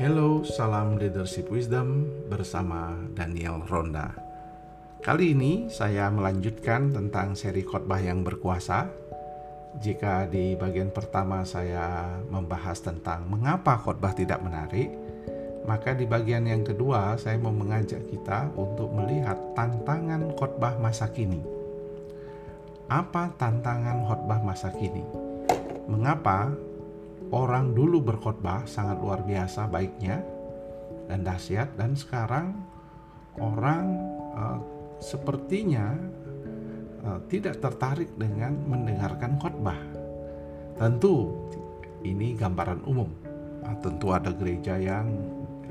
Hello, salam leadership wisdom bersama Daniel Ronda. Kali ini saya melanjutkan tentang seri khotbah yang berkuasa. Jika di bagian pertama saya membahas tentang mengapa khotbah tidak menarik, maka di bagian yang kedua saya mau mengajak kita untuk melihat tantangan khotbah masa kini. Apa tantangan khotbah masa kini? Mengapa orang dulu berkhotbah sangat luar biasa baiknya dan dahsyat dan sekarang orang uh, sepertinya uh, tidak tertarik dengan mendengarkan khotbah. Tentu ini gambaran umum. Nah, tentu ada gereja yang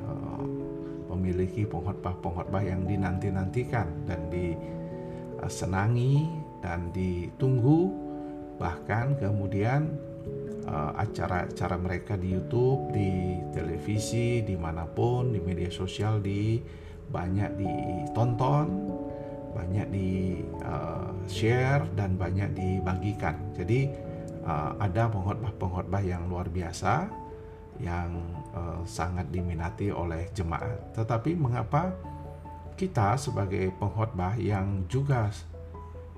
uh, memiliki pengkhotbah-pengkhotbah yang dinanti-nantikan dan disenangi dan ditunggu bahkan kemudian acara-acara mereka di YouTube, di televisi, di mana pun, di media sosial, di banyak ditonton, banyak di uh, share dan banyak dibagikan. Jadi uh, ada pengkhotbah-pengkhotbah yang luar biasa yang uh, sangat diminati oleh jemaat. Tetapi mengapa kita sebagai pengkhotbah yang juga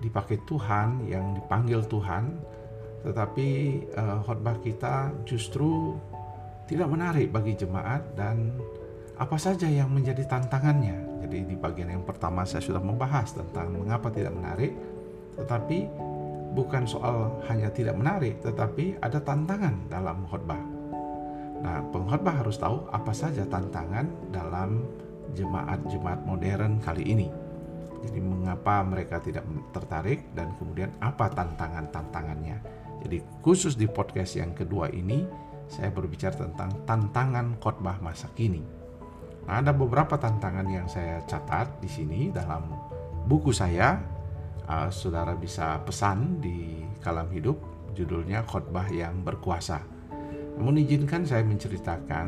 dipakai Tuhan, yang dipanggil Tuhan, tetapi uh, khotbah kita justru tidak menarik bagi jemaat dan apa saja yang menjadi tantangannya. Jadi di bagian yang pertama saya sudah membahas tentang mengapa tidak menarik, tetapi bukan soal hanya tidak menarik, tetapi ada tantangan dalam khotbah. Nah, pengkhotbah harus tahu apa saja tantangan dalam jemaat-jemaat modern kali ini. Jadi mengapa mereka tidak tertarik dan kemudian apa tantangan-tantangannya. Jadi khusus di podcast yang kedua ini saya berbicara tentang tantangan khotbah masa kini. Nah, ada beberapa tantangan yang saya catat di sini dalam buku saya. Uh, saudara bisa pesan di Kalam Hidup, judulnya Khotbah yang Berkuasa. Namun izinkan saya menceritakan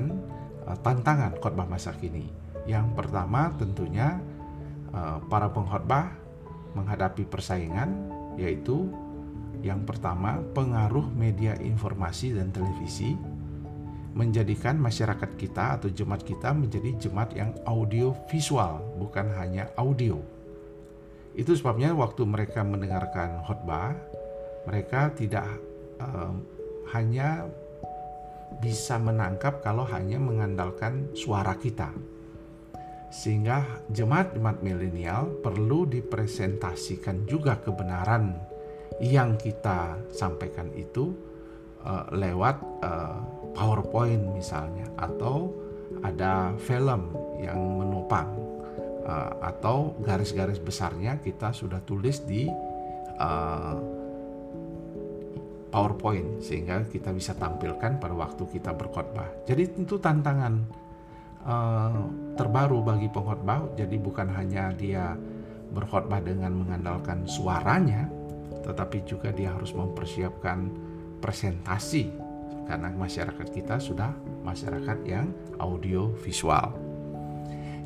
uh, tantangan khotbah masa kini. Yang pertama tentunya uh, para pengkhotbah menghadapi persaingan yaitu yang pertama, pengaruh media informasi dan televisi menjadikan masyarakat kita atau jemaat kita menjadi jemaat yang audio visual, bukan hanya audio. Itu sebabnya waktu mereka mendengarkan khotbah, mereka tidak um, hanya bisa menangkap kalau hanya mengandalkan suara kita. Sehingga jemaat-jemaat milenial perlu dipresentasikan juga kebenaran yang kita sampaikan itu uh, lewat uh, PowerPoint misalnya atau ada film yang menopang uh, atau garis-garis besarnya kita sudah tulis di uh, PowerPoint sehingga kita bisa tampilkan pada waktu kita berkhotbah. Jadi tentu tantangan uh, terbaru bagi pengkhotbah. Jadi bukan hanya dia berkhotbah dengan mengandalkan suaranya, tetapi juga dia harus mempersiapkan presentasi karena masyarakat kita sudah masyarakat yang audio visual.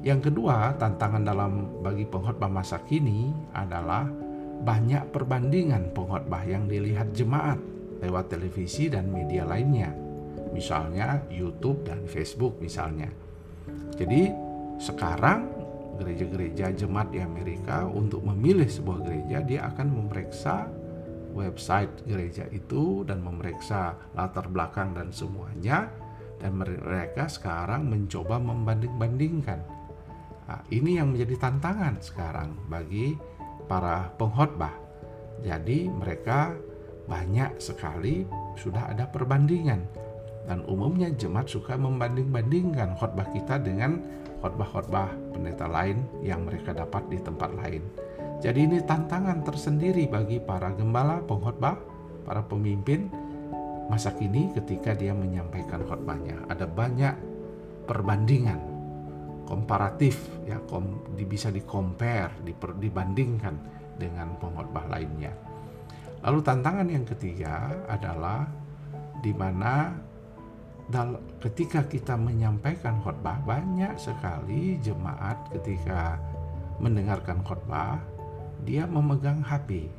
Yang kedua, tantangan dalam bagi pengkhotbah masa kini adalah banyak perbandingan pengkhotbah yang dilihat jemaat lewat televisi dan media lainnya. Misalnya YouTube dan Facebook misalnya. Jadi sekarang gereja-gereja jemaat di Amerika untuk memilih sebuah gereja dia akan memeriksa website gereja itu dan memeriksa latar belakang dan semuanya. Dan mereka sekarang mencoba membanding-bandingkan. Nah, ini yang menjadi tantangan sekarang bagi para pengkhotbah. Jadi mereka banyak sekali sudah ada perbandingan. Dan umumnya jemaat suka membanding-bandingkan khotbah kita dengan khotbah-khotbah pendeta lain yang mereka dapat di tempat lain. Jadi ini tantangan tersendiri bagi para gembala, pengkhotbah, para pemimpin masa kini ketika dia menyampaikan khotbahnya. Ada banyak perbandingan, komparatif ya, kom, bisa dikompar, diper, dibandingkan dengan pengkhotbah lainnya. Lalu tantangan yang ketiga adalah di mana ketika kita menyampaikan khotbah banyak sekali jemaat ketika mendengarkan khotbah dia memegang HP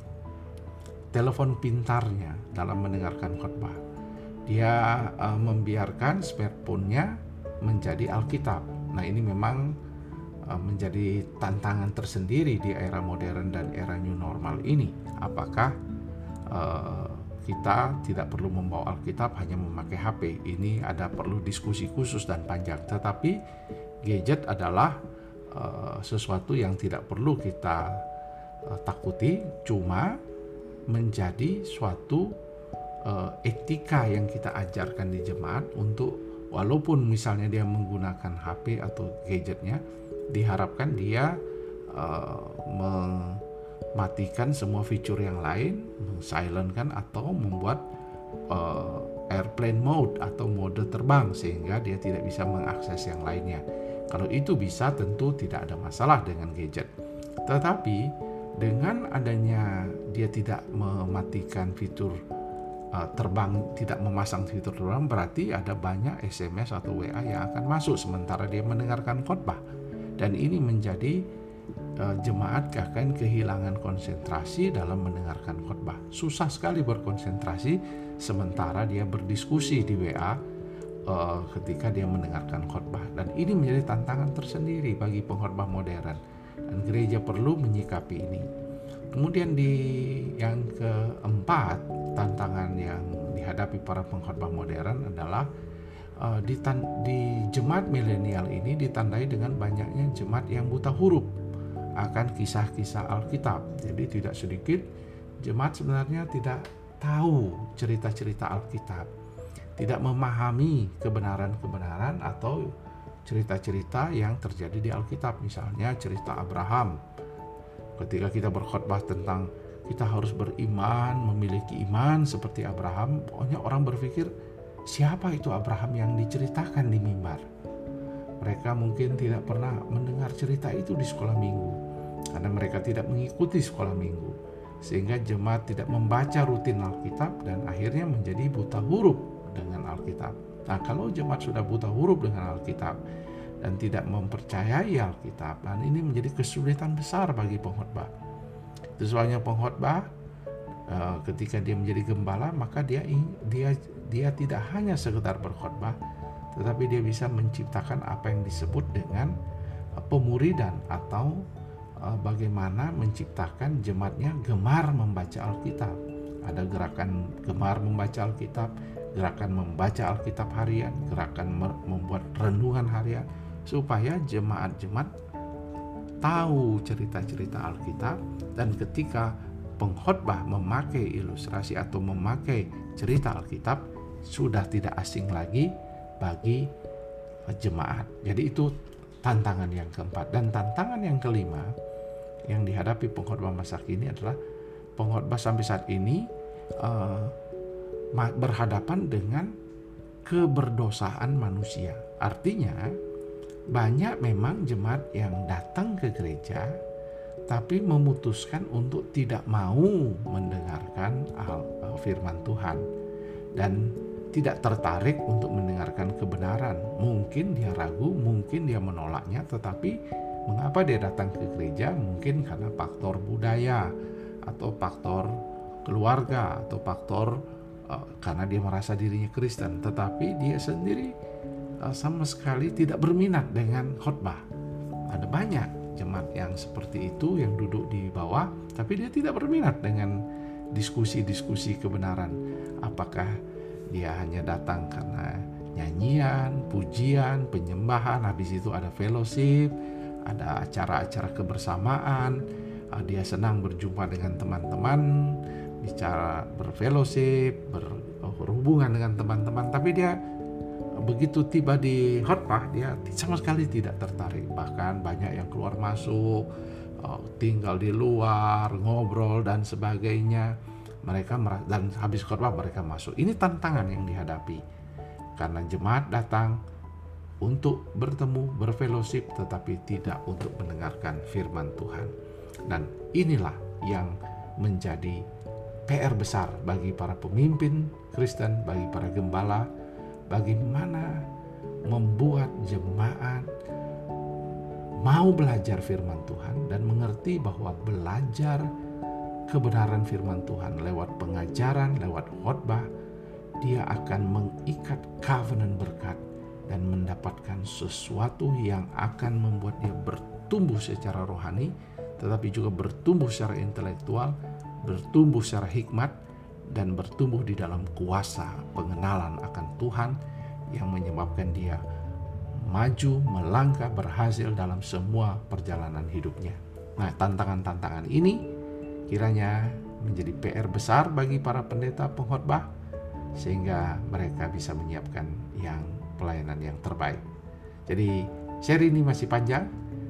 telepon pintarnya dalam mendengarkan khotbah dia uh, membiarkan smartphone-nya menjadi Alkitab. Nah, ini memang uh, menjadi tantangan tersendiri di era modern dan era new normal ini. Apakah uh, kita tidak perlu membawa Alkitab hanya memakai HP. Ini ada perlu diskusi khusus dan panjang. Tetapi gadget adalah uh, sesuatu yang tidak perlu kita uh, takuti, cuma menjadi suatu uh, etika yang kita ajarkan di jemaat untuk walaupun misalnya dia menggunakan HP atau gadgetnya, diharapkan dia uh, matikan semua fitur yang lain, silentkan atau membuat uh, airplane mode atau mode terbang sehingga dia tidak bisa mengakses yang lainnya. Kalau itu bisa tentu tidak ada masalah dengan gadget. Tetapi dengan adanya dia tidak mematikan fitur uh, terbang, tidak memasang fitur terbang berarti ada banyak SMS atau WA yang akan masuk sementara dia mendengarkan khotbah. Dan ini menjadi jemaat akan kehilangan konsentrasi dalam mendengarkan khotbah. Susah sekali berkonsentrasi sementara dia berdiskusi di WA uh, ketika dia mendengarkan khotbah dan ini menjadi tantangan tersendiri bagi pengkhotbah modern dan gereja perlu menyikapi ini. Kemudian di yang keempat tantangan yang dihadapi para pengkhotbah modern adalah uh, di, di jemaat milenial ini ditandai dengan banyaknya jemaat yang buta huruf akan kisah-kisah Alkitab. Jadi tidak sedikit jemaat sebenarnya tidak tahu cerita-cerita Alkitab, tidak memahami kebenaran-kebenaran atau cerita-cerita yang terjadi di Alkitab. Misalnya cerita Abraham. Ketika kita berkhotbah tentang kita harus beriman, memiliki iman seperti Abraham, pokoknya orang berpikir siapa itu Abraham yang diceritakan di mimbar. Mereka mungkin tidak pernah mendengar cerita itu di sekolah minggu karena mereka tidak mengikuti sekolah minggu sehingga jemaat tidak membaca rutin Alkitab dan akhirnya menjadi buta huruf dengan Alkitab. Nah, kalau jemaat sudah buta huruf dengan Alkitab dan tidak mempercayai Alkitab, dan ini menjadi kesulitan besar bagi pengkhotbah. Itu soalnya pengkhotbah eh, ketika dia menjadi gembala, maka dia dia dia tidak hanya sekedar berkhotbah, tetapi dia bisa menciptakan apa yang disebut dengan eh, pemuridan atau bagaimana menciptakan jemaatnya gemar membaca Alkitab. Ada gerakan gemar membaca Alkitab, gerakan membaca Alkitab harian, gerakan membuat renungan harian supaya jemaat-jemaat tahu cerita-cerita Alkitab dan ketika pengkhotbah memakai ilustrasi atau memakai cerita Alkitab sudah tidak asing lagi bagi jemaat. Jadi itu tantangan yang keempat dan tantangan yang kelima yang dihadapi pengkhotbah masa kini adalah pengkhotbah sampai saat ini uh, berhadapan dengan keberdosaan manusia. Artinya banyak memang jemaat yang datang ke gereja tapi memutuskan untuk tidak mau mendengarkan eh, firman Tuhan dan tidak tertarik untuk mendengarkan kebenaran. Mungkin dia ragu, mungkin dia menolaknya, tetapi Mengapa dia datang ke gereja? Mungkin karena faktor budaya atau faktor keluarga atau faktor uh, karena dia merasa dirinya Kristen, tetapi dia sendiri uh, sama sekali tidak berminat dengan khotbah. Ada banyak jemaat yang seperti itu yang duduk di bawah, tapi dia tidak berminat dengan diskusi-diskusi kebenaran. Apakah dia hanya datang karena nyanyian, pujian, penyembahan, habis itu ada fellowship, ada acara-acara kebersamaan, uh, dia senang berjumpa dengan teman-teman, bicara berfellowship, berhubungan dengan teman-teman, tapi dia begitu tiba di khotbah dia sama sekali tidak tertarik. Bahkan banyak yang keluar masuk uh, tinggal di luar ngobrol dan sebagainya. Mereka dan habis khotbah mereka masuk. Ini tantangan yang dihadapi. Karena jemaat datang untuk bertemu, berfellowship, tetapi tidak untuk mendengarkan firman Tuhan. Dan inilah yang menjadi PR besar bagi para pemimpin Kristen, bagi para gembala, bagaimana membuat jemaat mau belajar firman Tuhan dan mengerti bahwa belajar kebenaran firman Tuhan lewat pengajaran, lewat khotbah, dia akan mengikat covenant berkat dan mendapatkan sesuatu yang akan membuat dia bertumbuh secara rohani, tetapi juga bertumbuh secara intelektual, bertumbuh secara hikmat, dan bertumbuh di dalam kuasa pengenalan akan Tuhan yang menyebabkan dia maju, melangkah, berhasil dalam semua perjalanan hidupnya. Nah, tantangan-tantangan ini kiranya menjadi PR besar bagi para pendeta pengkhotbah sehingga mereka bisa menyiapkan yang pelayanan yang terbaik. Jadi, seri ini masih panjang.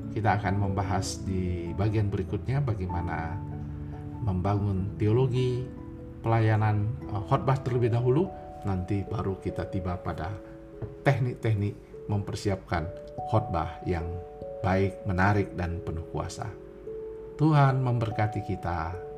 Kita akan membahas di bagian berikutnya bagaimana membangun teologi pelayanan uh, khotbah terlebih dahulu, nanti baru kita tiba pada teknik-teknik mempersiapkan khotbah yang baik, menarik, dan penuh kuasa. Tuhan memberkati kita.